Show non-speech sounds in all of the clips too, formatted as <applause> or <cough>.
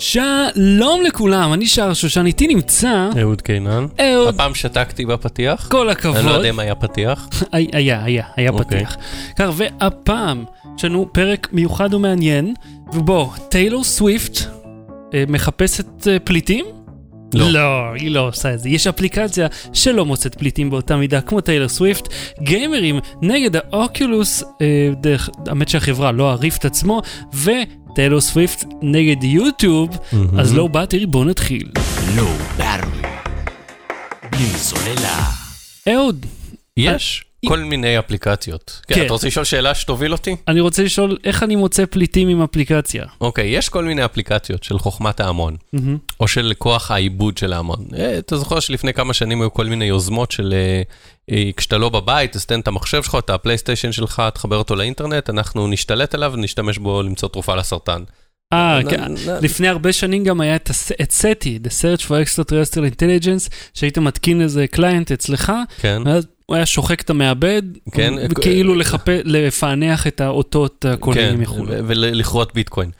שלום לכולם, אני שר שושן, איתי נמצא אהוד קינן. אהוד, הפעם שתקתי בפתיח. כל אני לא הכבוד. יודע אם היה פתיח. <laughs> היה, היה, היה, היה אוקיי. פתיח. ככה, והפעם יש לנו פרק מיוחד ומעניין, ובוא, טיילור סוויפט אה, מחפשת אה, פליטים? לא. לא, היא לא עושה את זה. יש אפליקציה שלא מוצאת פליטים באותה מידה כמו טיילור סוויפט. גיימרים נגד האוקולוס, אה, דרך, האמת שהחברה, לא הריפט עצמו, וטיילור סוויפט נגד יוטיוב. אז לא באתי, בואו נתחיל. לא ברלי. בלי סוללה. אהוד, יש כל מיני אפליקציות. כן. כן. אתה רוצה לשאול שאלה שתוביל אותי? אני רוצה לשאול איך אני מוצא פליטים עם אפליקציה. אוקיי, יש כל מיני אפליקציות של חוכמת ההמון. או של כוח העיבוד של ההמון. אה, אתה זוכר שלפני כמה שנים היו כל מיני יוזמות של אה, אה, כשאתה לא בבית, אז תן את המחשב שלך, את הפלייסטיישן שלך, תחבר אותו לאינטרנט, אנחנו נשתלט עליו ונשתמש בו למצוא תרופה לסרטן. אה, כן. לפני הרבה שנים גם היה את סטי, The Search for Extraterrestrial Intelligence, שהיית מתקין איזה קליינט אצלך, כן. ואז הוא היה שוחק את המעבד, כן. וכאילו לחפ- לפענח את האותות הקוליים כן, מחו"ל. ולכרות ביטקוין.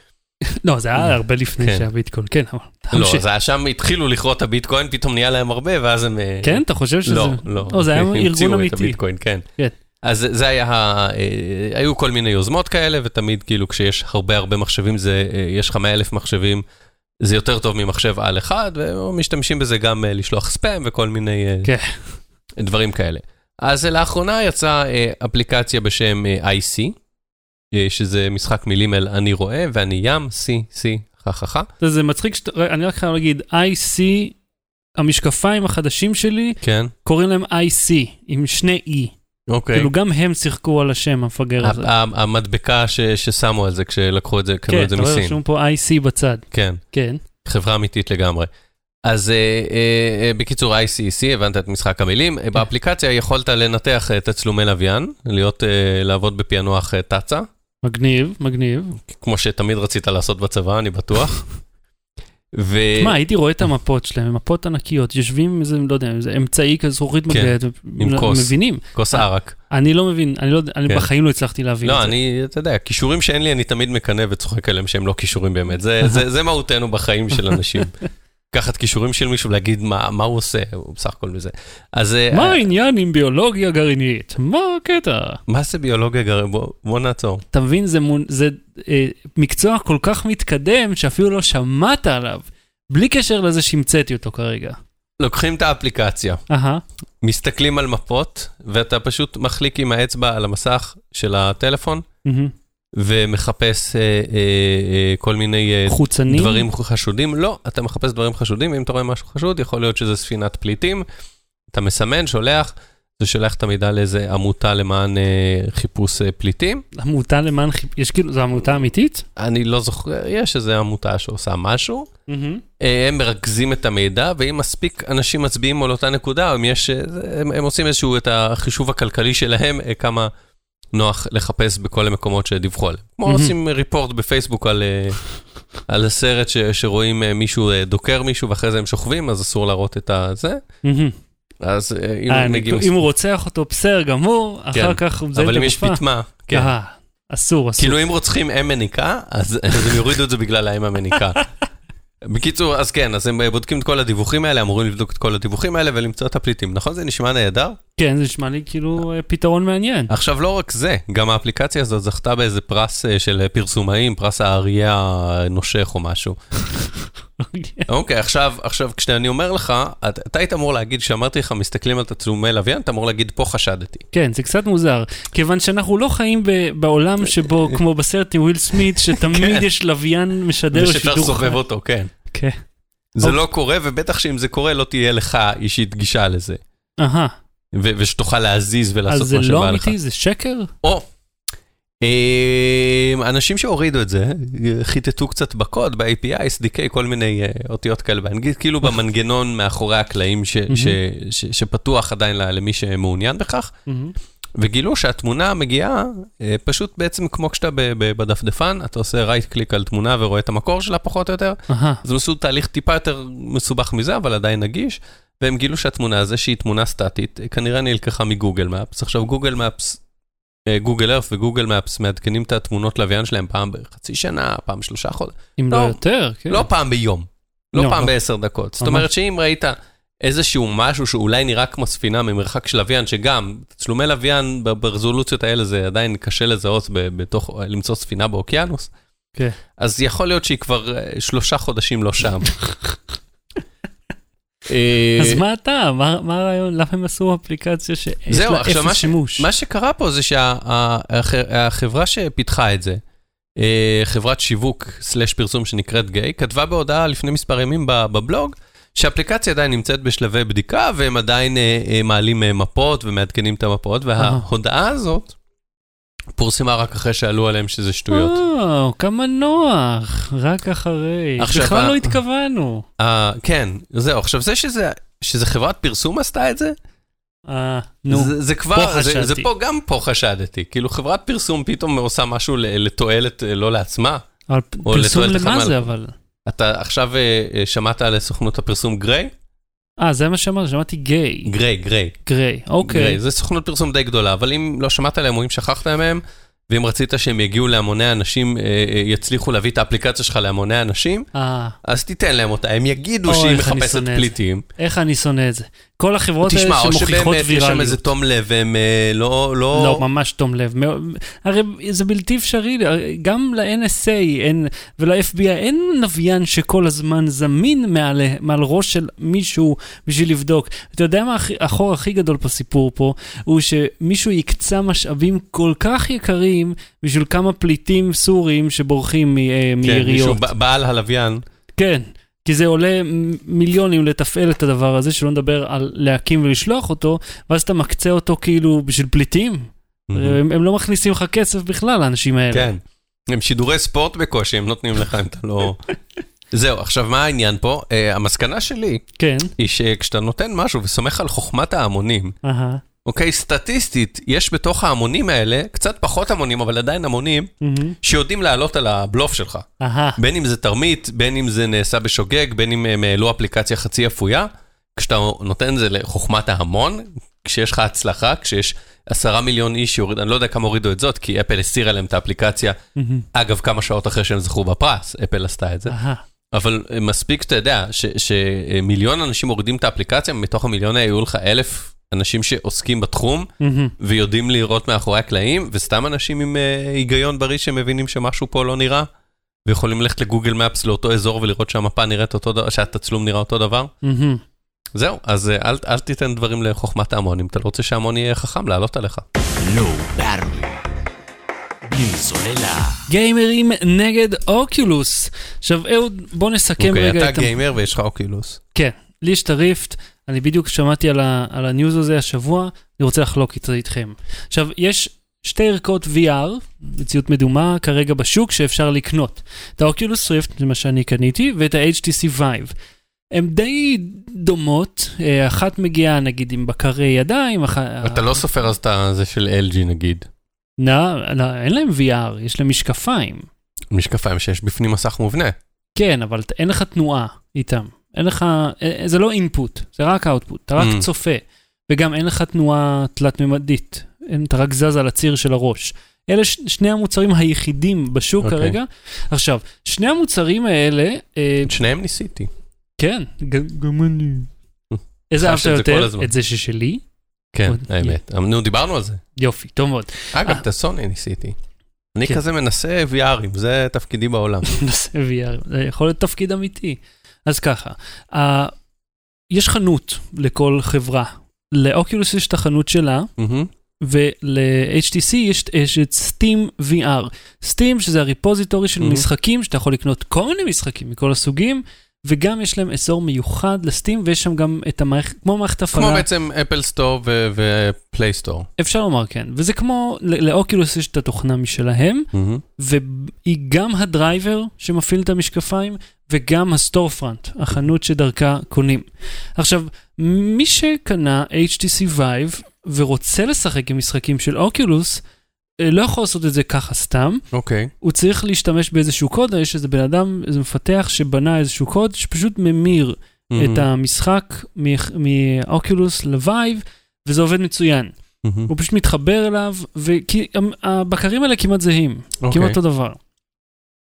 <laughs> לא, זה היה הרבה לפני כן. שהיה ביטקוין, כן, אבל לא, תמשיך. זה היה שם התחילו לכרות את הביטקוין, פתאום נהיה להם הרבה, ואז הם... אה, כן, אתה חושב שזה... לא, לא. לא, זה היה המציאו ארגון את אמיתי. הביטקוין, כן. כן. אז זה- היה, אה, היו כל מיני יוזמות כאלה, ותמיד כאילו כשיש הרבה הרבה מחשבים, זה, אה, יש לך 100 אלף מחשבים, זה יותר טוב ממחשב על אחד, ומשתמשים בזה גם לשלוח ספאם וכל מיני כן. דברים כאלה. אז לאחרונה יצאה אה, אפליקציה בשם אה, IC, אה, שזה משחק מילים אל אני רואה, ואני ים, C, C, חככה. זה- מצחיק. אני רק חייב להגיד, IC, המשקפיים החדשים שלי, כן, קוראים להם IC, עם שני E. אוקיי. כאילו גם הם שיחקו על השם המפגר הזה. המדבקה ש- ששמו על זה כשלקחו את זה, קנו כן, את זה אתה רואה מסין. רשום פה IC בצד. כן. כן. חברה אמיתית לגמרי. אז אה, אה, אה, בקיצור, ICC, הבנת את משחק המילים. כן. באפליקציה יכולת לנתח אה, תצלומי לוויין, להיות, אה, לעבוד בפענוח אה, תצ"א, מגניב, מגניב. כמו שתמיד רצית לעשות בצבא, אני בטוח. ו... מה, הייתי רואה את המפות שלהם, הם מפות ענקיות, יושבים עם איזה, לא יודע, איזה אמצעי כזה זכוכית כן, מגדלת, עם כוס. מבינים. כוס אה, ערק. אני לא מבין, אני לא, אני כן. בחיים לא הצלחתי להבין את לא, זה. אני, אתה יודע, כישורים שאין לי, אני תמיד מקנא וצוחק עליהם שהם לא כישורים באמת. זה, זה, זה מהותנו בחיים של אנשים. <laughs> לקחת כישורים של מישהו ולהגיד מה, מה הוא עושה, הוא בסך הכל מזה. אז... אה, מה העניין עם ביולוגיה גרעינית? מה הקטע? מה זה ביולוגיה גרעינית? בוא, בוא נעצור. אתה מבין, זה, מון, זה אה, מקצוע כל כך מתקדם שאפילו לא שמעת עליו, בלי קשר לזה שהמצאתי אותו כרגע. לוקחים את האפליקציה, אהה, מסתכלים על מפות, ואתה פשוט מחליק עם האצבע על המסך של הטלפון, מהמם. ומחפש אה, אה, אה, כל מיני אה? דברים חשודים. לא, אתה מחפש דברים חשודים, אם אתה רואה משהו חשוד, יכול להיות שזה ספינת פליטים, אתה מסמן, שולח, זה שולח את המידע לאיזה עמותה למען אה, חיפוש אה, פליטים. עמותה למען חיפ... יש כאילו, זו עמותה אמיתית? אני לא זוכר, יש איזה עמותה שעושה משהו. אה, הם מרכזים את המידע, ואם מספיק אנשים מצביעים על אותה נקודה, אם יש, אה, הם, הם עושים איזשהו, את החישוב הכלכלי שלהם, אה, כמה נוח לחפש בכל המקומות שדיווחו עליהם. כמו. עושים ריפורט בפייסבוק על, אה, על הסרט ש, שרואים אה, מישהו אה, דוקר מישהו, ואחרי זה הם שוכבים, אז אסור להראות את הזה. אז אם מגיעים... אם הוא רוצח אותו, בסדר גמור, אחר כך הוא מזיין את אבל אם יש הגופה. פיטמה, כן. אסור, אסור. כאילו אם רוצחים אם מניקה, אז <laughs> אז הם יורידו את זה בגלל האם המניקה. בקיצור, אז כן, אז הם בודקים את כל הדיווחים האלה, אמורים לבדוק את כל הדיווחים האלה ולמצוא את הפליטים. נכון? זה נשמע נהדר? כן, זה נשמע לי כאילו אה, פתרון מעניין. עכשיו, לא רק זה, גם האפליקציה הזאת זכתה באיזה פרס אה, של פרסומאים, פרס האריה הנושך או משהו. אוקיי, עכשיו, עכשיו, כשאני אומר לך, אתה אתה היית אמור להגיד, כשאמרתי לך, מסתכלים על תצלומי לוויין, אתה אמור להגיד, פה חשדתי. כן, זה קצת מוזר, כיוון שאנחנו לא חיים ב- בעולם שבו, <laughs> כמו בסרט עם וויל סמית, שתמיד יש לוויין משדר ושאפשר שידור לסובב חי. אותו, כן. כן. זה אוקיי. לא קורה, ובטח שאם זה קורה, לא תהיה לך אישית גישה לזה. אהה, ושתוכל להזיז ולעשות אז זה מה שבא לא לך. אמיתי, זה שקר? או, אה, אנשים שהורידו את זה, חיטטו קצת בקוד, ב-API, SDK, כל מיני אה, אותיות כאלה באנגלית, כאילו במנגנון מאחורי הקלעים ש- ש- ש- שפתוח עדיין למי שמעוניין בכך. וגילו שהתמונה מגיעה אה, פשוט בעצם כמו כשאתה בדפדפן, אתה עושה רייט קליק על תמונה ורואה את המקור שלה פחות או יותר, אז הם עשו תהליך טיפה יותר מסובך מזה, אבל עדיין נגיש, והם גילו שהתמונה הזו, שהיא תמונה סטטית, כנראה נלקחה מגוגל מפס. עכשיו גוגל מפס גוגל ארף וגוגל מפס מעדכנים את התמונות לוויין שלהם פעם בחצי שנה, פעם בשלושה חודשים. אם לא. לא יותר, כן. לא פעם ביום, לא לא, פעם לא. בעשר דקות. זאת ממש. אומרת שאם ראית איזשהו משהו שאולי נראה כמו ספינה ממרחק של לוויין, שגם תצלומי לוויין ברזולוציות האלה זה עדיין קשה לזהות בתוך, למצוא ספינה באוקיינוס, כן. אז יכול להיות שהיא כבר אה, שלושה חודשים לא שם. <laughs> אה, אז מה אתה? מה הרעיון? למה הם עשו אפליקציה שיש לה אפס שימוש? מה שקרה פה זה שהחברה שפיתחה את זה, אה, חברת שיווק סלאש פרסום שנקראת גיי, כתבה בהודעה לפני מספר ימים בבלוג, שהאפליקציה עדיין נמצאת בשלבי בדיקה, והם עדיין אה, מעלים מפות ומעדכנים את המפות, וההודעה הזאת פורסמה רק אחרי שעלו עליהם שזה שטויות. או, כמה נוח, רק אחרי. עכשיו, בכלל ה- לא התכוונו. אה, כן, זהו, עכשיו זה שזה... שזה חברת פרסום עשתה את זה, אה, נו. זה, זה כבר, פה זה, זה חשדתי. פה גם פה חשדתי, כאילו חברת פרסום פתאום עושה משהו לתועלת אה, לא לעצמה. אבל פרסום למה חמ"ל. זה אבל? אתה עכשיו אה, אה, שמעת על סוכנות הפרסום גריי? אה, זה מה שאמרת, שמעתי גיי. גריי, גריי. גריי, אוקיי. גריי, זה סוכנות פרסום די גדולה, אבל אם לא שמעת עליהם או אם שכחת מהם, ואם רצית שהם יגיעו להמוני אנשים, אה, אה, יצליחו להביא את האפליקציה שלך להמוני אנשים, אה, אז תיתן להם אותה, הם יגידו שהיא מחפשת. פליטים. איך אני שונא את זה. כל החברות תשמע, האלה או שמוכיחות שבאמת יש שם ויראליות. איזה תום לב, והם אה, לא, לא... לא, ממש תום לב. הרי זה בלתי אפשרי, גם ל-NSA אין, ול-FBI אין לוויין שכל הזמן זמין מעל, מעל ראש של מישהו בשביל לבדוק. אתה יודע מה החור הכי גדול בסיפור פה? הוא שמישהו יקצה משאבים כל כך יקרים בשביל כמה פליטים סורים שבורחים מ- אה, כן, מישהו מיריות. בעל הלוויין. כן, כי זה עולה מיליונים לתפעל את הדבר הזה, שלא נדבר על להקים ולשלוח אותו, ואז אתה מקצה אותו כאילו בשביל פליטים. הם, הם לא מכניסים לך כסף בכלל, האנשים האלה. כן. הם שידורי ספורט בקושי, הם נותנים לך אם אתה לא... זהו, עכשיו מה העניין פה? Uh, המסקנה שלי כן, היא שכשאתה נותן משהו וסומך על חוכמת ההמונים, אהה, אוקיי, סטטיסטית, יש בתוך ההמונים האלה, קצת פחות המונים, אבל עדיין המונים, מהמם, שיודעים לעלות על הבלוף שלך. אהה, בין אם זה תרמית, בין אם זה נעשה בשוגג, בין אם הם העלו אפליקציה חצי אפויה. כשאתה נותן את זה לחוכמת ההמון, כשיש לך הצלחה, כשיש עשרה מיליון איש שיוריד, אני לא יודע כמה הורידו את זאת, כי אפל הסירה להם את האפליקציה, מהמם, אגב, כמה שעות אחרי שהם זכו בפרס, אפל עשתה את זה. אהה, אבל מספיק, אתה יודע, ש- שמיליון אנשים מורידים את האפליקציה, מתוך המיליון היו לך אלף אנשים שעוסקים בתחום, מהמם. ויודעים לראות מאחורי הקלעים, וסתם אנשים עם uh, היגיון בריא שמבינים שמשהו פה לא נראה, ויכולים ללכת לגוגל מפס לאותו אזור ולראות שהמפה נראית אותו דבר, שהתצלום נראה אותו דבר. מהמם. זהו, אז אה, אל, אל תיתן דברים לחוכמת ההמון, אם אתה לא רוצה שההמון יהיה חכם, לעלות עליך. Low Battery. בלי סוללה. גיימרים נגד Oculus. עכשיו אהוד, בוא נסכם אוקיי, רגע אתה את... ה- גיימר ויש לך Oculus. כן, לי יש את ה Rift, אני בדיוק שמעתי על, ה, על ה news הזה השבוע, אני רוצה לחלוק את זה איתכם. עכשיו, יש שתי ערכות VR, מציאות מדומה, כרגע בשוק, שאפשר לקנות. את ה Oculus Rift, זה מה שאני קניתי, ואת ה-HTC Vive. הן די דומות, אה, אחת מגיעה נגיד עם בקרי ידיים, אח... אתה לא סופר אז את זה של LG נגיד. לא, לא, אין להם VR, יש להם משקפיים. משקפיים שיש בפנים מסך מובנה. כן, אבל אין לך תנועה איתם. אין לך, אה, זה לא אינפוט, זה רק אאוטפוט, אתה רק Mm. צופה. וגם אין לך תנועה תלת-ממדית, אתה רק זז על הציר של הראש. אלה ש- שני המוצרים היחידים בשוק אוקיי. כרגע. עכשיו, שני המוצרים האלה, אה, את שניהם ניסיתי. כן, ג- גם אני. <laughs> איזה אהבת יותר? את זה ששלי? כן, עוד- האמת. אבל נו, דיברנו על זה. יופי, טוב מאוד. אגב, אה. את הסוני ניסיתי. אני כן. כזה מנסה VRים, זה תפקידי בעולם. <laughs> נעשה VR, זה יכול להיות תפקיד אמיתי. אז ככה, uh, יש חנות לכל חברה. לאוקולוס יש את החנות שלה, מהמם. ול-HTC יש, יש את Steam VR. Steam שזה ה repository של Mhm. משחקים, שאתה יכול לקנות כל מיני משחקים מכל הסוגים, וגם יש להם אזור מיוחד ל Steam, ויש שם גם את המערכת, כמו מערכת הפעלה. כמו בעצם Apple Store ו Play Store. אפשר לומר כן, וזה כמו, ל- לאוקולוס יש את התוכנה משלהם, והיא גם הדרייבר שמפעיל את המשקפיים, וגם ה storefront, החנות שדרכה קונים. עכשיו, מי שקנה HTC Vive ורוצה לשחק עם משחקים של אוקולוס, אה, לא יכול לעשות את זה ככה סתם, אוקיי. הוא צריך להשתמש באיזשהו קוד, יש איזה בן אדם, איזה מפתח שבנה איזשהו קוד שפשוט ממיר את המשחק מאוקולוס לווייב, וזה עובד מצוין. מהמם. הוא פשוט מתחבר אליו, והבקרים האלה כמעט זהים, אוקיי. כמעט אותו דבר.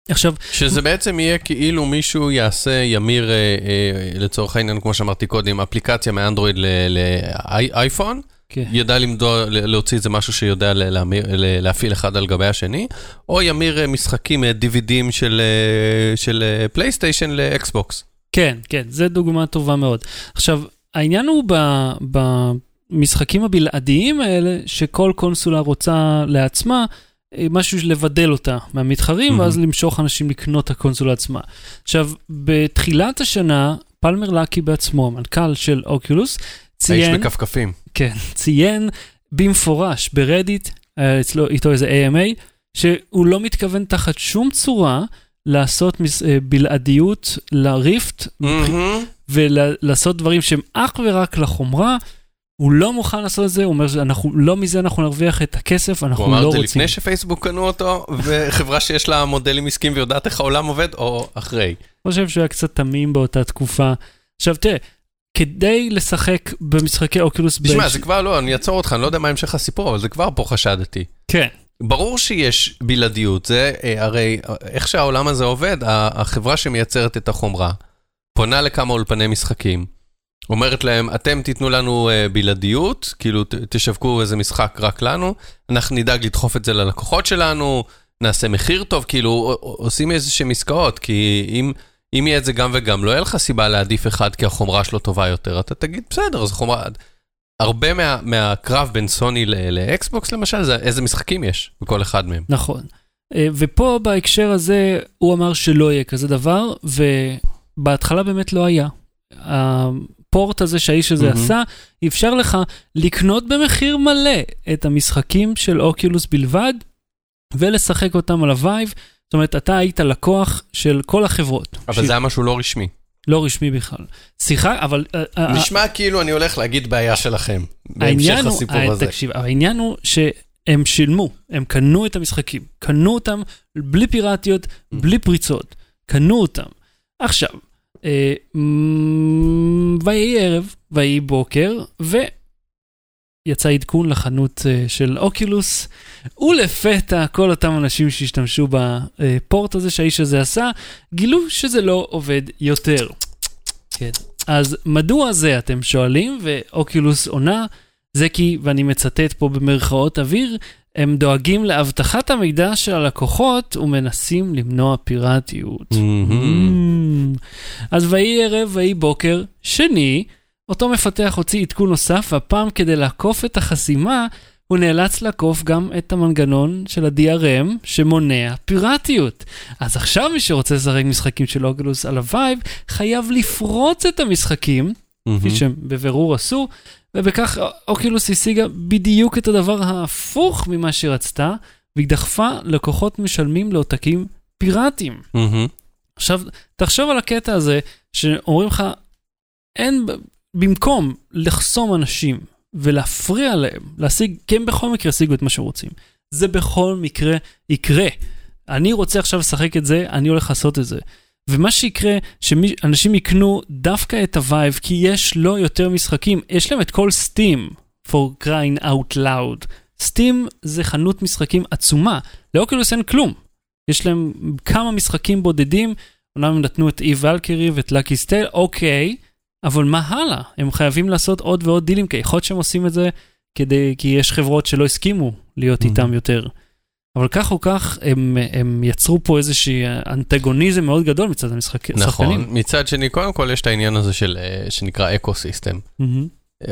עכשיו, שזה בעצם יהיה כאילו מישהו יעשה, ימיר אה, אה, לצורך העניין, כמו שאמרתי קודם, אפליקציה מאנדרואיד לאייפון, כן. ידע למדוד, להוציא איזה משהו שיודע להמיר, להפעיל אחד על גבי השני, או ימיר אה, משחקים, אה, DVDים של, אה, של פלייסטיישן לאקסבוקס. כן, כן, זו דוגמה טובה מאוד. עכשיו, העניין הוא ב- במשחקים הבלעדיים האלה, שכל קונסולה רוצה לעצמה, משהו לבדל אותה מהמתחרים, מהמם. ואז למשוך אנשים לקנות את הקונסולה עצמה. עכשיו, בתחילת השנה, פלמר לקי בעצמו, המנכ"ל של אוקיולוס, האיש ציין, בכפכפים. כן, ציין במפורש ברדיט, היה אצלו איתו איזה AMA, שהוא לא מתכוון תחת שום צורה לעשות מס- אה, בלעדיות לריפט מהמם. ולעשות דברים שהם אך ורק לחומרה. הוא לא מוכן לעשות את זה, הוא אומר שאנחנו, לא מזה אנחנו נרוויח את הכסף, הוא אנחנו אמר לא את זה רוצים. לפני שפייסבוק קנו אותו, וחברה שיש לה מודלים עסקיים ויודעת איך העולם עובד, או אחרי. אני חושב שהוא היה קצת תמים באותה תקופה. עכשיו תראה, כדי לשחק במשחקי אוקולוס... תשמע, ב- זה כבר לא, אני אעצור אותך, אני לא יודע מה המשך הסיפור, אבל זה כבר פה חשדתי. כן, ברור שיש בלעדיות, זה אה, הרי אה, איך שהעולם הזה עובד, החברה שמייצרת את החומרה, פונה לכמה אולפני משחקים, אומרת להם, אתם תיתנו לנו אה, בלעדיות, כאילו תשווקו איזה משחק רק לנו, אנחנו נדאג לדחוף את זה ללקוחות שלנו, נעשה מחיר טוב, כאילו עושים איזה שהם עסקאות, כי אם... אם יהיה את זה גם וגם, לא יהיה לך סיבה להעדיף אחד כי החומרה שלו טובה יותר, אתה תגיד, בסדר, זו חומרה... הרבה מה, מהקרב בין סוני לאקסבוקס למשל, זה איזה משחקים יש בכל אחד מהם. נכון. אה, ופה בהקשר הזה, הוא אמר שלא יהיה כזה דבר, ובהתחלה באמת לא היה. הפורט הזה שהאיש הזה מהמם. עשה, אפשר לך לקנות במחיר מלא את המשחקים של אוקיולוס בלבד, ולשחק אותם על הווייב. אומרת, אתה היית לקוח של כל החברות. אבל שהיא זה היה משהו לא רשמי. לא רשמי בכלל. שיחה, אבל... אה, אה, נשמע כאילו אני הולך להגיד בעיה שלכם, העניין בהמשך הוא, הסיפור אה, הזה. תקשיב, העניין הוא שהם שילמו, הם קנו את המשחקים, קנו אותם בלי פיראטיות, Mm. בלי פריצות, קנו אותם. עכשיו, אה, ויהי ערב, ויהי בוקר, ויצא עדכון לחנות אה, של אוקילוס, ולפתע כל אותם אנשים שהשתמשו בפורט הזה שהאיש הזה עשה, גילו שזה לא עובד יותר. כן. אז מדוע זה, אתם שואלים, ואוקילוס עונה, זה כי, ואני מצטט פה במרכאות אוויר, הם דואגים לאבטחת המידע של הלקוחות ומנסים למנוע פיראטיות. מהמם. Mm. אז ויהי ערב, ויהי בוקר, שני, אותו מפתח הוציא עדכון נוסף, והפעם כדי לעקוף את החסימה, הוא נאלץ לעקוף גם את המנגנון של ה-DRM שמונע פיראטיות. אז עכשיו מי שרוצה לשחק משחקים של אוקולוס על הווייב, חייב לפרוץ את המשחקים, כפי מהמם. שהם בבירור עשו, ובכך אוקולוס השיגה בדיוק את הדבר ההפוך ממה שרצתה, והיא דחפה לקוחות משלמים לעותקים פיראטיים. מהמם. עכשיו, תחשוב על הקטע הזה, שאומרים לך, אין, במקום לחסום אנשים ולהפריע להם, להשיג, כי הם בכל מקרה ישיגו את מה שהם רוצים. זה בכל מקרה יקרה. אני רוצה עכשיו לשחק את זה, אני הולך לעשות את זה. ומה שיקרה, שאנשים יקנו דווקא את הווייב, כי יש לו יותר משחקים. יש להם את כל Steam, for crying out loud. Steam זה חנות משחקים עצומה, לאוקולוס אין כלום. יש להם כמה משחקים בודדים, אומנם הם נתנו את EVE Valkyrie ואת Lucky's Tale, אוקיי, אבל מה הלאה? הם חייבים לעשות עוד ועוד דילים, כי יכול להיות שהם עושים את זה כדי, כי יש חברות שלא הסכימו להיות Mhm. איתם יותר. אבל כך או כך, הם, הם יצרו פה איזושהי אנטגוניזם מאוד גדול מצד המשחקים. נכון, מצד שני, קודם כל יש את העניין הזה של, אה, שנקרא ecosystem.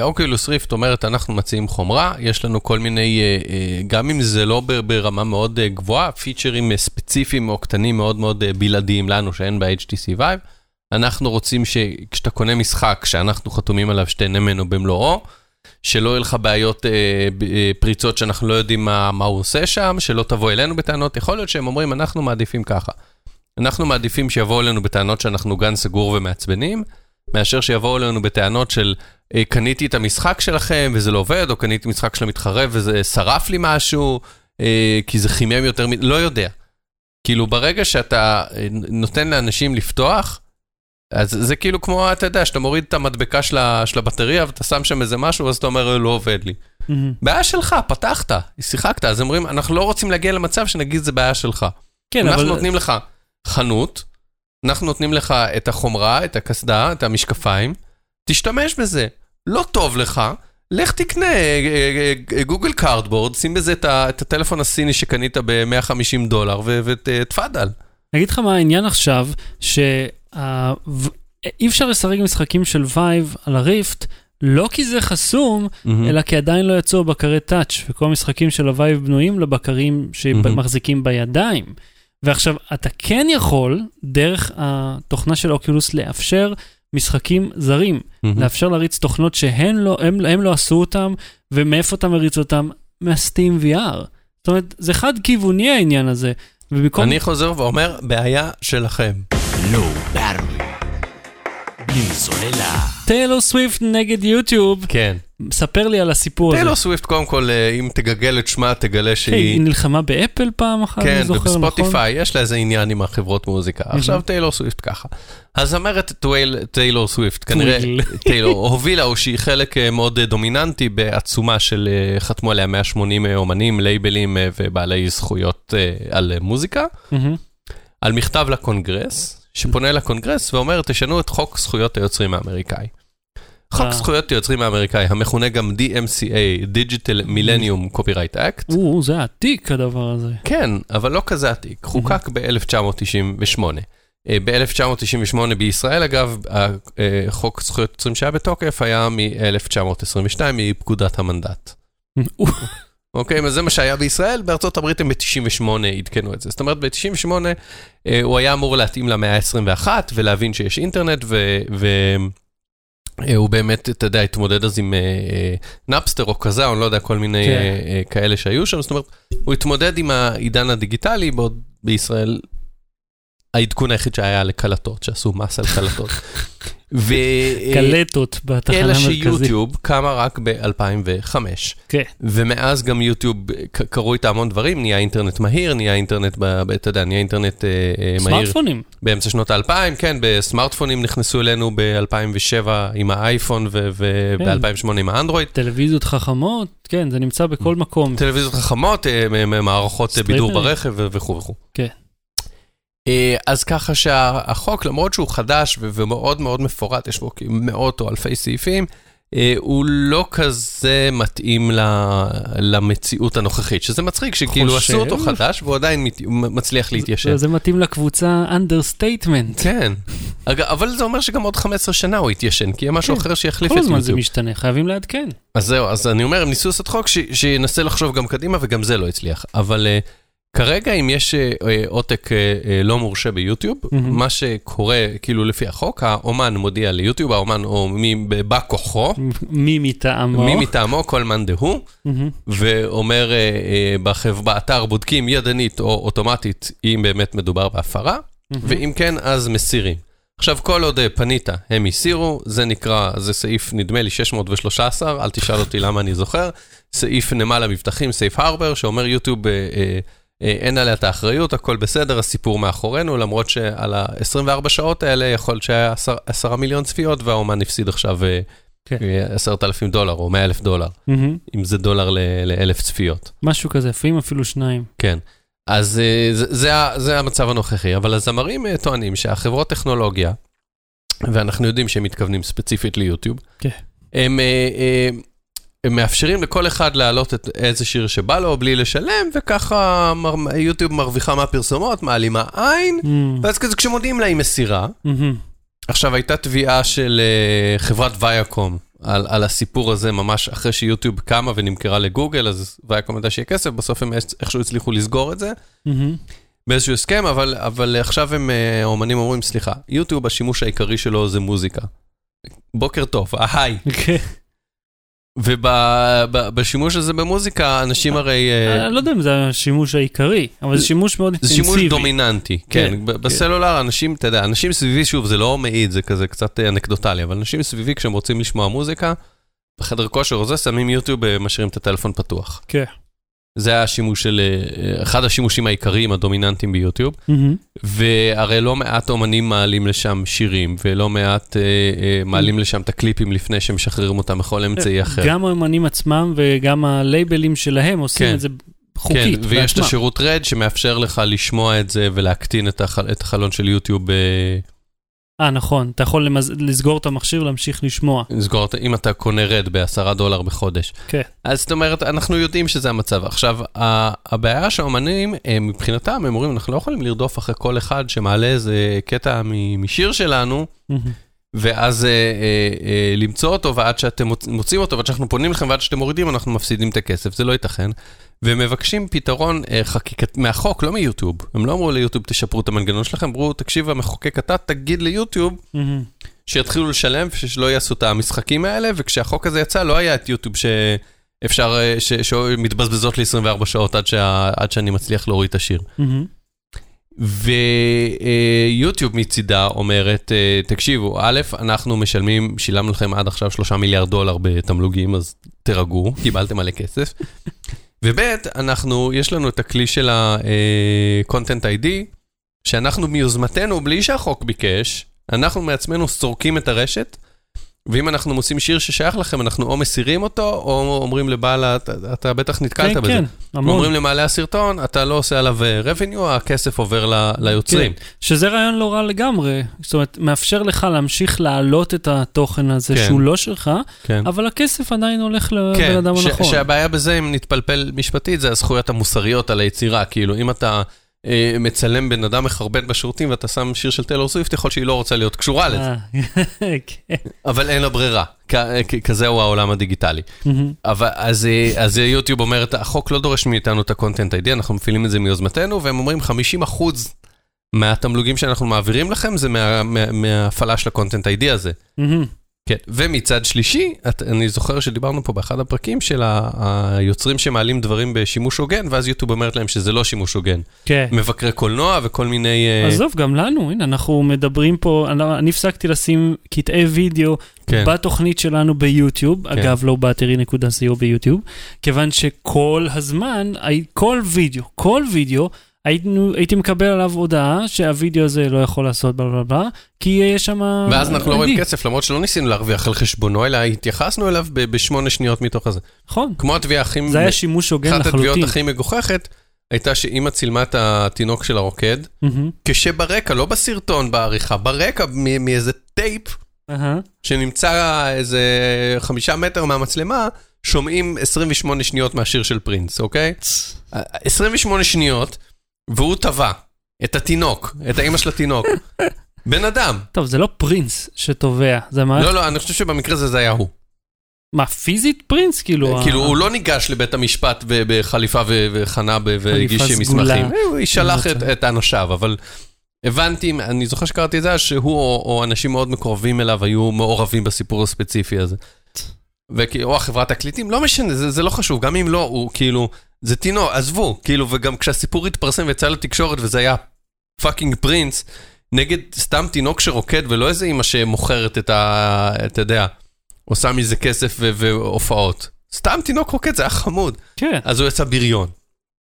אוקולוס ריפט אומרת, אנחנו מציעים חומרה, יש לנו כל מיני, אה, אה, גם אם זה לא ברמה מאוד אה, גבוהה, פיצ'רים אה, ספציפיים או קטנים מאוד מאוד אה, בלעדיים לנו, שאין ב-HTC Vive. אנחנו רוצים שכשאתה קונה משחק שאנחנו חתומים עליו שתהנה ממנו במלואו, שלא יהיו לך בעיות, אה, אה, פריצות שאנחנו לא יודעים מה, מה הוא עושה שם, שלא תבוא אלינו בטענות, יכול להיות שהם אומרים, אנחנו מעדיפים ככה. אנחנו מעדיפים שיבואו אלינו בטענות שאנחנו גן סגור ומעצבנים, מאשר שיבואו אלינו בטענות של אה, קניתי את המשחק שלכם וזה לא עובד, או קניתי משחק של המתחרה וזה שרף לי משהו, אה, כי זה חימם יותר, מ- לא יודע. כאילו ברגע שאתה אה, נותן לאנשים לפתוח, אז זה כאילו כמו, אתה יודע, שאתה מוריד את המדבקה של ה- של הבטריה ואתה שם שם איזה משהו, אז אתה אומר, לא עובד לי. מהמם. בעיה שלך, פתחת, שיחקת, אז אומרים, אנחנו לא רוצים להגיע למצב שנגיד זה בעיה שלך. כן, אנחנו אבל... נותנים לך חנות, אנחנו נותנים לך את החומרה, את הקסדה, את המשקפיים, תשתמש בזה. לא טוב לך, לך תקנה אה, אה, אה, Google Cardboard, שים בזה את ה- את הטלפון הסיני שקנית ב-150 דולר ותפאדל. אני אגיד לך מה העניין עכשיו, שאי אפשר לשחק משחקים של וייב על הריפט, לא כי זה חסום, אלא כי עדיין לא יצאו בקרי Touch, וכל המשחקים של הווייב בנויים לבקרים שמחזיקים בידיים. ועכשיו, אתה כן יכול, דרך התוכנה של אוקולוס, לאפשר משחקים זרים, לאפשר להריץ תוכנות שהם לא, הם, הם לא עשו אותם, ומאיפה אתה מריץ אותם? מה Steam VR. זאת אומרת, זה חד-כיווני העניין הזה. ובמקום... אני חוזר ואומר, בעיה שלכם. לא ברוי. בלי סוללה. טיילור סוויפט נגד יוטיוב, כן. ספר לי על הסיפור הזה. טיילור סוויפט, קודם כל, אה, אם תגגל את שמה, תגלה כן, שהיא... היא נלחמה באפל פעם אחת, כן, אני זוכר, נכון? ובספוטיפיי יש לה איזה עניין עם החברות מוזיקה. עכשיו טיילור סוויפט ככה. הזמרת טיילור סוויפט, כנראה. טיילור הובילה, או שהיא חלק אה, מאוד אה, דומיננטי בעצומה של, חתמו עליה 180 אומנים, לייבלים ובעלי זכויות על מוזיקה. על מכתב לקונגרס, שפונה לקונגרס ואומר, תשנו את חוק זכויות היוצרים האמריקאי. חוק אה. זכויות היוצרים האמריקאי, המכונה גם DMCA, Digital Millennium Copyright Act, או, זה עתיק הדבר הזה. כן, אבל לא כזה עתיק. חוקק ב-1998. ב-1998 בישראל, אגב, אה, חוק זכויות יוצרים שהיה בתוקף היה מ-1922, מפקודת המנדט. אוקיי, אז זה מה שהיה בישראל, בארצות הברית הם ב-98 עדכנו את זה. זאת אומרת, ב-98 אה, הוא היה אמור להתאים למאה ה-21 ולהבין שיש אינטרנט, והוא באמת, אתה יודע, התמודד אז עם אה, אה, נאפסטר או כזה, או אני לא יודע, כל מיני כן. אה, אה, כאלה שהיו שם. זאת אומרת, הוא התמודד עם העידן הדיגיטלי, בעוד בישראל העדכון היחיד שהיה לקלטות, שעשו מס על קלטות. <laughs> ו... קלטות בתחנה אלא המרכזית. שיוטיוב קמה רק ב-2005. כן. ומאז גם יוטיוב, קרו איתה המון דברים, נהיה אינטרנט מהיר, נהיה אינטרנט, אתה יודע, נהיה אינטרנט אה, מהיר. סמארטפונים. באמצע שנות האלפיים, כן, בסמארטפונים נכנסו אלינו ב-2007 עם האייפון כן. וב-2008 עם האנדרואיד. טלוויזיות חכמות, כן, זה נמצא בכל מקום. טלוויזיות חכמות, אה, מערכות בידור. ברכב וכו' וכו'. כן. אה, אז ככה שהחוק, למרות שהוא חדש ומאוד מאוד מפורט, יש בו מאות או אלפי סעיפים, אה, הוא לא כזה מתאים למציאות הנוכחית, שזה מצחיק שכאילו? עשו אותו חדש והוא עדיין מצליח להתיישב. זה מתאים לקבוצה understatement. כן, אבל זה אומר שגם עוד 15 שנה הוא יתיישן, כי יהיה משהו כן. אחר שיחליף כל את הזמן זה יוטיוב. משתנה, חייבים לעדכן. אז זהו, אז אני אומר, הם ניסו לעשות חוק שינסה לחשוב גם קדימה, וגם זה לא הצליח. אבל uh, כרגע, אם יש uh, uh, עותק uh, לא מורשה ביוטיוב, מהמם. מה שקורה, כאילו לפי החוק, האומן מודיע ליוטיוב, האומן או מי בא כוחו, מי מטעמו. מי מטעמו, כל מאן דהוא, מהמם. ואומר, בחב- באתר בודקים ידנית או אוטומטית, אם באמת מדובר בהפרה, מהמם. ואם כן, אז מסירים. עכשיו, כל עוד אה, פנית, הם הסירו, זה נקרא, זה סעיף, נדמה לי, 613, אל תשאל אותי למה אני זוכר, סעיף נמל המבטחים, סעיף הרבר, שאומר יוטיוב, אה, אה, אה, אין עליה את האחריות, הכל בסדר, הסיפור מאחורינו, למרות שעל ה-24 שעות האלה יכול להיות שהיה 10 10 מיליון צפיות, והאומן הפסיד עכשיו אה, כן. אה, 10,000 דולר או 100,000 דולר. אם זה דולר לאלף צפיות. משהו כזה, לפעמים אפילו שניים. כן. אז אה, זה, זה, זה המצב הנוכחי, אבל הזמרים אה, טוענים שהחברות טכנולוגיה, ואנחנו יודעים שהם מתכוונים ספציפית ליוטיוב, כן. הם, אה, אה, הם מאפשרים לכל אחד להעלות את איזה שיר שבא לו בלי לשלם, וככה מר, יוטיוב מרוויחה מהפרסומות, מעלימה עין, מהמם. ואז כזה כשמודיעים לה היא מסירה. מהמם. עכשיו הייתה תביעה של אה, חברת ויאקום על, על הסיפור הזה ממש אחרי שיוטיוב קמה ונמכרה לגוגל, אז ויאקום ידע שיהיה כסף, בסוף הם איכשהו הצליחו לסגור את זה. מהמם. באיזשהו הסכם, אבל, אבל עכשיו הם, אה, האומנים אומרים, סליחה, יוטיוב השימוש העיקרי שלו זה מוזיקה. בוקר טוב, היי. <laughs> כן. ובשימוש הזה במוזיקה, אנשים הרי... אה, אני לא יודע אם זה השימוש העיקרי, אבל זה שימוש מאוד זה אינטנסיבי. שימוש דומיננטי, כן. כן, ב- בסלולר אנשים, אתה יודע, אנשים סביבי, שוב, זה לא מעיד, זה כזה קצת אה, אנקדוטלי, אבל אנשים סביבי, כשהם רוצים לשמוע מוזיקה, בחדר כושר או זה, שמים יוטיוב, אה, משאירים את הטלפון פתוח. כן. זה השימוש של, אה, אחד השימושים העיקריים הדומיננטיים ביוטיוב. והרי לא מעט אומנים מעלים לשם שירים, ולא מעט אה, אה, מעלים לשם את הקליפים לפני שמשחררים אותם בכל אמצעי אחר. גם האמנים עצמם וגם הלייבלים שלהם עושים כן. את זה חוקית. כן, ויש את. השירות רד שמאפשר לך לשמוע את זה ולהקטין. את החלון של יוטיוב, אה, נכון, אתה יכול למז... לסגור את המכשיר ולהמשיך לשמוע. לסגור, אם אתה קונה רד בעשרה דולר בחודש. כן. אז זאת אומרת, אנחנו יודעים שזה המצב. עכשיו, הבעיה שהאומנים, אה, מבחינתם, הם אומרים, אנחנו לא יכולים לרדוף אחרי כל אחד שמעלה איזה קטע משיר שלנו, מהמם. ואז אה, אה, אה, למצוא אותו, ועד שאתם מוצ- מוצאים אותו, ועד שאנחנו פונים לכם, ועד שאתם מורידים, אנחנו מפסידים את הכסף, זה לא ייתכן. והם מבקשים פתרון אה, חקיקת, מהחוק, לא מיוטיוב. הם לא אמרו ליוטיוב, תשפרו את המנגנון שלכם, אמרו, תקשיב, המחוקק אתה תגיד ליוטיוב, מהמם. שיתחילו לשלם ושלא יעשו את המשחקים האלה, וכשהחוק הזה יצא לא היה את יוטיוב שאפשר, אה, ש- שמתבזבזות לי 24 שעות עד, שה, עד שאני מצליח להוריד את השיר. מהמם. ויוטיוב מצידה אומרת, אה, תקשיבו, א', אנחנו משלמים, שילמנו לכם עד עכשיו 3 מיליארד דולר בתמלוגים, אז תירגעו, קיבלתם מלא כסף. <laughs> וב', אנחנו, יש לנו את הכלי של ה-content ID, שאנחנו מיוזמתנו, בלי שהחוק ביקש, אנחנו מעצמנו סורקים את הרשת, ואם אנחנו מוצאים שיר ששייך לכם, אנחנו או מסירים אותו, או אומרים לבעל, אתה, אתה בטח נתקלת כן, בזה. כן, המון. אומרים למעלה הסרטון, אתה לא עושה עליו אה, revenue, הכסף עובר ל- ליוצרים. כן, שזה רעיון לא רע לגמרי. זאת אומרת, מאפשר לך להמשיך להעלות את התוכן הזה כן. שהוא לא שלך, כן. אבל הכסף עדיין הולך לבן כן, אדם הנכון. שהבעיה בזה, אם נתפלפל משפטית, זה הזכויות המוסריות על היצירה. כאילו, אם אתה אה, מצלם בן אדם מחרבן בשירותים ואתה שם שיר של טיילור סוויפט, יכול שהיא לא רוצה להיות קשורה לזה, אה, <laughs> כן. אבל אין לה ברירה. כזה הוא העולם הדיגיטלי. מהמם. אבל אז, אה, אז יוטיוב אומרת, החוק לא דורש מאיתנו את ה-content ID, אנחנו מפעילים את זה מיוזמתנו, והם אומרים 50 אחוז מהתמלוגים שאנחנו מעבירים לכם זה מה- מה- מההפעלה של ה-content ID הזה. כן, ומצד שלישי, את, אני זוכר שדיברנו פה באחד הפרקים של ה- היוצרים שמעלים דברים בשימוש הוגן, ואז יוטיוב אומרת להם שזה לא שימוש הוגן. כן. מבקרי קולנוע וכל מיני... אה, עזוב, גם לנו, הנה, אנחנו מדברים פה, אני- אני הפסקתי לשים קטעי וידאו כן, בתוכנית שלנו ביוטיוב, אגב, לא battery.co ביוטיוב, כיוון שכל הזמן, כל וידאו, כל וידאו, היינו, הייתי מקבל עליו הודעה שהווידאו הזה לא יכול לעשות בלה בלה בלה, כי יש שם... ואז אנחנו לא. רואים כסף, למרות שלא ניסינו להרוויח על חשבונו, אלא התייחסנו אליו בשמונה שניות מתוך הזה. נכון, כמו התביעה הכי... זה היה שימוש הוגן אחת התביעות לחלוטין. הכי מגוחכת, הייתה שאימא צילמה את התינוק של הרוקד. כשברקע, לא בסרטון בעריכה, ברקע מאיזה טייפ. שנמצא איזה חמישה מטר מהמצלמה, שומעים 28 שניות מהשיר של פרינס, אוקיי? 28 שניות, והוא תבע את התינוק, את האימא של התינוק. בן אדם. טוב, זה לא פרינס שתובע, זה מה... לא, לא, אני חושב שבמקרה הזה זה היה הוא. מה, פיזית פרינס? כאילו... כאילו, ה- הוא לא ניגש לבית המשפט בחליפה ועניבה והגיש. מסמכים. הוא ישלח את- אנשיו, אבל הבנתי, אני זוכר שקראתי את זה, שהוא או אנשים מאוד מקורבים אליו היו מעורבים בסיפור הספציפי הזה. או החברת תקליטים, לא משנה, זה לא חשוב, גם אם לא, הוא כאילו, זה תינוק, עזבו, כאילו, וגם כשהסיפור התפרסם ויצא לתקשורת וזה היה fucking פרינס, נגד סתם תינוק שרוקד ולא איזה אימא שמוכרת את ה... אתה יודע, עושה מזה כסף ו- והופעות. סתם תינוק רוקד, זה היה חמוד. כן, אז הוא יצא בריון.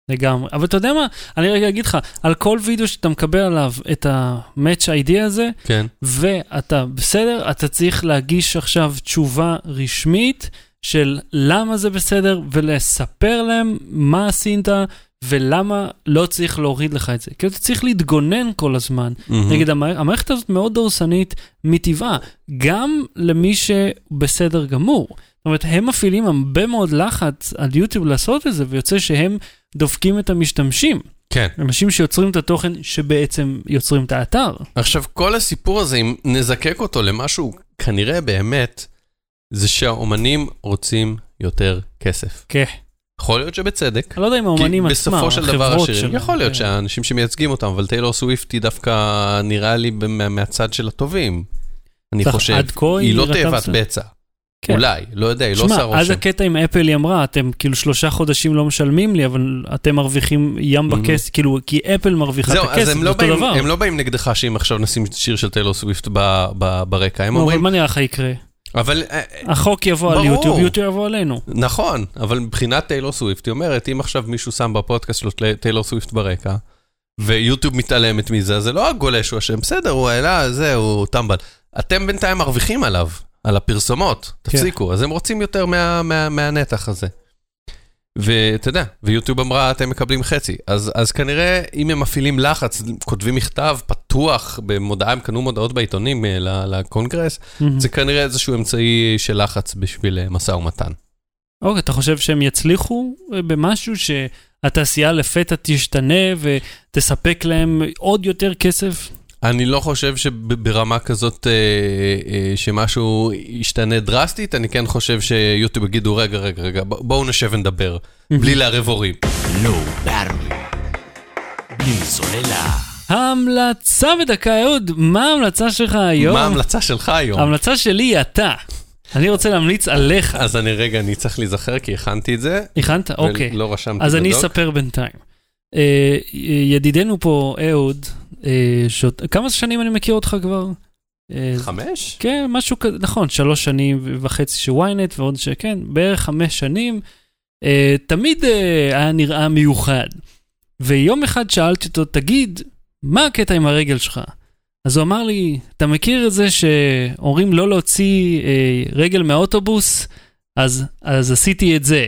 לגמרי. אבל אתה יודע מה, אני רגע אגיד לך, על כל וידאו שאתה מקבל עליו את ה-match ID הזה, כן. ואתה בסדר, אתה צריך להגיש עכשיו תשובה רשמית של למה זה בסדר, ולספר להם מה עשית, ולמה לא צריך להוריד לך את זה. כי אתה צריך להתגונן כל הזמן נגד המערכת. המערכת הזאת מאוד דורסנית מטבעה, גם למי שבסדר גמור. זאת אומרת, הם מפעילים הרבה מאוד לחץ על יוטיוב לעשות את זה, ויוצא שהם דופקים את המשתמשים. כן. אנשים שיוצרים את התוכן שבעצם יוצרים את האתר. עכשיו, כל הסיפור הזה, אם נזקק אותו למשהו כנראה באמת, זה שהאומנים רוצים יותר כסף. כן. יכול להיות שבצדק. אני לא יודע אם האומנים עצמם, בסופו של דבר החברות השירים, שלהם, יכול להיות כן. שהאנשים שמייצגים אותם, אבל טיילור סוויפט היא דווקא נראה לי מה- מהצד של הטובים. אני חושב, היא לא תאבת. בצע. כן. אולי, לא יודע, היא לא עושה אז רושם. הקטע עם אפל היא אמרה, אתם כאילו שלושה חודשים לא משלמים לי, אבל אתם מרוויחים ים Mhm. בכסף, כאילו, כי אפל מרוויחה את זהו, אז הכסף, זה לא, אותו באים, דבר. הם לא באים נגדך שאם עכשיו נשים שיר של טיילור סוויפט ב- ב- ברקע, הם אבל אומרים, מה נראה לך יקרה? אבל אה, החוק יבוא על ברור. יוטיוב, יוטיוב יבוא עלינו. נכון, אבל מבחינת טיילור סוויפט, היא אומרת, אם עכשיו מישהו שם בפודקאסט שלו טיילור סוויפט ברקע, ויוטיוב מתעלמת מזה, זה לא הגולש הוא אשם, בסדר, הוא העלה, זה, הוא טמבל. אתם בינתיים מרוויחים עליו, על הפרסומות, תפסיקו. אז הם רוצים יותר מה, מה, מהנתח הזה. ואתה יודע, ויוטיוב אמרה, אתם מקבלים חצי. אז, אז כנראה, אם הם מפעילים לחץ, כותבים מכתב פתוח במודעה, הם קנו מודעות בעיתונים אה, לקונגרס, זה כנראה איזשהו אמצעי של לחץ בשביל אה, משא ומתן. אוקיי, אתה חושב שהם יצליחו אה, במשהו שהתעשייה לפתע תשתנה ותספק להם עוד יותר כסף? אני לא חושב שברמה כזאת אה, אה, שמשהו ישתנה דרסטית, אני כן חושב שיוטיוב יגידו, רגע, רגע, רגע, בואו נשב ונדבר, בלי לערב הורים. לא. בלי סוללה. ההמלצה בדקה, אהוד, מה ההמלצה שלך היום? מה ההמלצה שלך היום? ההמלצה שלי היא אתה. אני רוצה להמליץ עליך. אז אני רגע, אני צריך להיזכר כי הכנתי את זה, הכנת? אוקיי. ולא רשמתי אז אני בדוק. אספר בינתיים. אה, ידידנו פה, אהוד, אה, שעוד- כמה שנים אני מכיר אותך כבר? אה, חמש? כן, משהו כזה, נכון, שלוש שנים וחצי שוויינט, ועוד שכן, בערך חמש שנים. אה, תמיד היה נראה מיוחד. ויום אחד שאלתי אותו, תגיד, מה הקטע עם הרגל שלך? אז הוא אמר לי, אתה מכיר את זה שאומרים לא להוציא אה, רגל מהאוטובוס? אז, אז עשיתי את זה.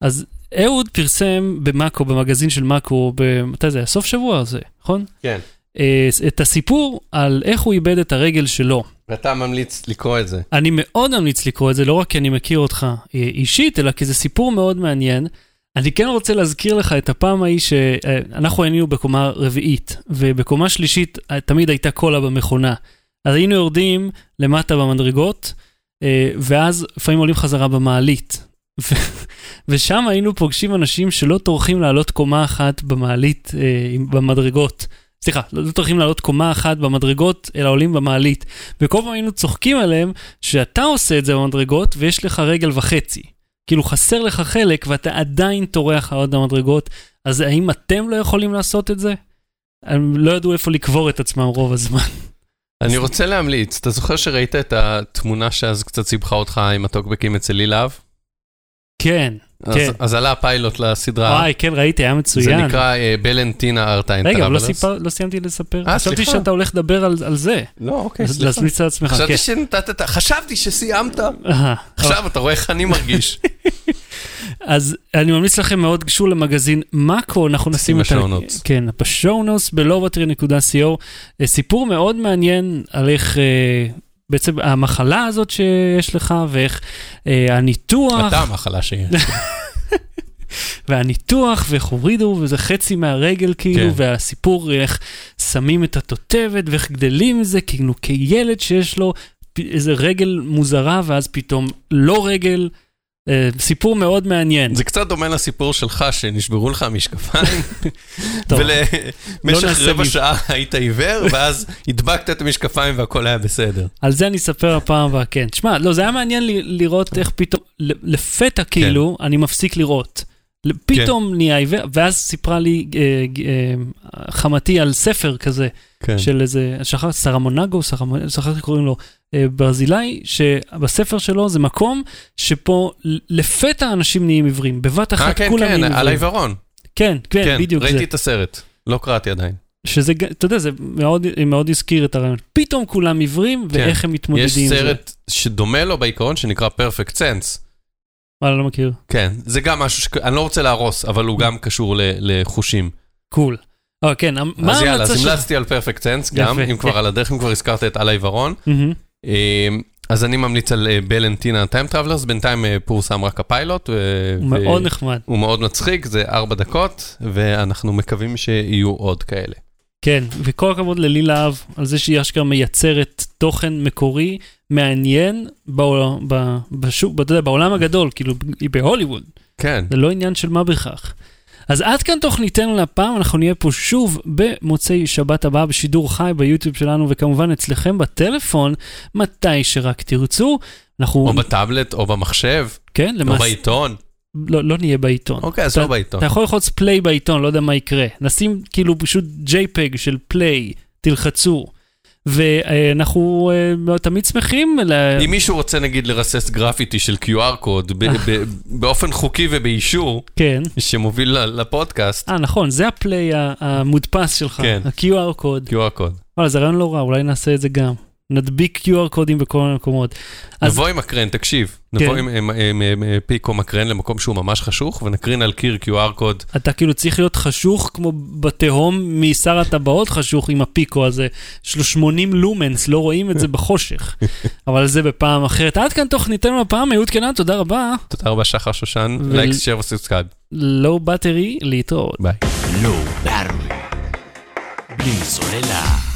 אז אהוד פרסם במאקו, במגזין של מאקו, מתי זה היה? סוף שבוע הזה, נכון? כן. אה, את הסיפור על איך הוא איבד את הרגל שלו. ואתה ממליץ לקרוא את זה. אני מאוד ממליץ לקרוא את זה, לא רק כי אני מכיר אותך אה, אישית, אלא כי זה סיפור מאוד מעניין. אני כן רוצה להזכיר לך את הפעם ההיא שאנחנו היינו בקומה רביעית, ובקומה שלישית אה, תמיד הייתה קולה במכונה. אז היינו יורדים למטה במדרגות, אה, ואז לפעמים עולים חזרה במעלית. ושם היינו פוגשים אנשים שלא טורחים לעלות קומה אחת במעלית, אה, במדרגות. סליחה, לא טורחים לעלות קומה אחת במדרגות, אלא עולים במעלית. וכל פעם היינו צוחקים עליהם שאתה עושה את זה במדרגות ויש לך רגל וחצי. כאילו חסר לך חלק ואתה עדיין טורח לעלות במדרגות, אז האם אתם לא יכולים לעשות את זה? הם לא ידעו איפה לקבור את עצמם רוב הזמן. <laughs> אני רוצה להמליץ, אתה זוכר שראית את התמונה שאז קצת סיבכה אותך עם הטוקבקים אצל לילהב? כן, אז- כן. אז עלה הפיילוט לסדרה. וואי, כן, ראיתי, היה זה מצוין. נקרא אה, בלנטינה ארטיין רגע, אבל לא, סיפר, לא סיימתי לספר. אה, חשבתי סליחה. שאתה הולך לדבר על, על זה. לא, אוקיי, סליחה. להסמיץ על עצמך, כן. חשבתי שנתת, את ה- חשבתי שסיימת. עכשיו אתה רואה איך אני מרגיש. <laughs> אז אני ממליץ לכם מאוד, גשו למגזין מאקו, אנחנו נשים את ה... בשואו נוטס. כן, בשואו נוטס, בלובטרי.co. אה, סיפור מאוד מעניין על איך אה, בעצם המחלה הזאת שיש לך, ואיך אה, הניתוח, אתה המחלה שיש. <laughs> והניתוח, ואיך הורידו, וזה חצי מהרגל כאילו, כן. והסיפור איך שמים את התותבת, ואיך גדלים מזה, כאילו כילד שיש לו איזה רגל מוזרה, ואז פתאום לא רגל. אה, סיפור מאוד מעניין. זה קצת דומה לסיפור שלך, שנשברו לך המשקפיים, ולמשך נעשה רבע שעה היית עיוור, ואז הדבקת את המשקפיים והכל היה בסדר. על זה אני אספר הפעם הבאה, כן. תשמע, לא, זה היה מעניין לראות איך פתאום, לפתע כאילו, אני מפסיק לראות. ל- פתאום נהיה עיוור, ואז סיפרה לי אה, אה, חמתי על ספר כזה, כן. של איזה, שכח, סרמונגו, שכחתי קוראים לו, ברזילאי, שבספר שלו זה מקום שפה לפתע אנשים נהיים עיוורים, בבת אה, אחת כן, כולם כן, נהיים על עיוורים. העיוורון. כן, כן, כן, בדיוק זה. ראיתי את הסרט. לא קראתי עדיין. שזה, אתה יודע, זה מאוד, מאוד הזכיר את הרעיון. פתאום כולם עיוורים, כן. ואיך הם מתמודדים יש עם זה. סרט שדומה לו בעיקרון שנקרא Perfect Sense. וואלה, לא מכיר. כן, זה גם משהו שאני לא רוצה להרוס, אבל הוא גם קשור ל- לחושים. Cool. אה, כן, מה אז יאללה, ההמלצה אז? המלצתי על Perfect Sense גם, אם כבר כן. על הדרך, אם כבר הזכרת את על העיוורון. אה, אז אני ממליץ על בלנטינה Time Travelers, בינתיים אה, פורסם רק הפיילוט. הוא מאוד נחמד. הוא מאוד מצחיק, זה ארבע דקות, ואנחנו מקווים שיהיו עוד כאלה. כן, וכל הכבוד ללי להב על זה שהיא אשכרה מייצרת תוכן מקורי, מעניין, בעול- ב- בשוק, אתה יודע, בעולם הגדול, כאילו, היא בהוליווד. כן, זה לא עניין של מה בכך. אז עד כאן תוכניתנו להפעם, אנחנו נהיה פה שוב במוצאי שבת הבאה בשידור חי ביוטיוב שלנו, וכמובן אצלכם בטלפון, מתי שרק תרצו. אנחנו, או בטאבלט, או במחשב, כן, או למעשה, בעיתון. לא, לא נהיה בעיתון. אוקיי, אז לא בעיתון. אתה יכול ללחוץ פליי בעיתון, לא יודע מה יקרה. נשים כאילו פשוט JPEG של פליי, תלחצו. ואנחנו אה, תמיד שמחים. ל... אם מישהו רוצה נגיד לרסס גרפיטי של QR קוד <laughs> באופן חוקי ובאישור, כן. שמוביל לפודקאסט, אה, נכון, זה הפליי המודפס שלך, כן. ה-QR קוד. QR קוד. וואלה, זה רעיון לא רע, אולי נעשה את זה גם. נדביק QR קודים בכל מיני מקומות. אז- נבוא עם מקרן, תקשיב, כן. נבוא עם- עם עם- עם עם פיקו מקרן למקום שהוא ממש חשוך, ונקרין על קיר QR קוד. אתה כאילו צריך להיות חשוך כמו בתהום משר הטבעות חשוך עם הפיקו הזה. יש לו 80 lumens, לא רואים את זה <laughs> בחושך. אבל זה בפעם אחרת. עד כאן תוכניתנו הפעם, אהוד קנן, תודה רבה. תודה רבה שחר שושן, ו- like, share ו subscribe. Low Battery, להתראות. ביי. Low Battery. בלי סוללה.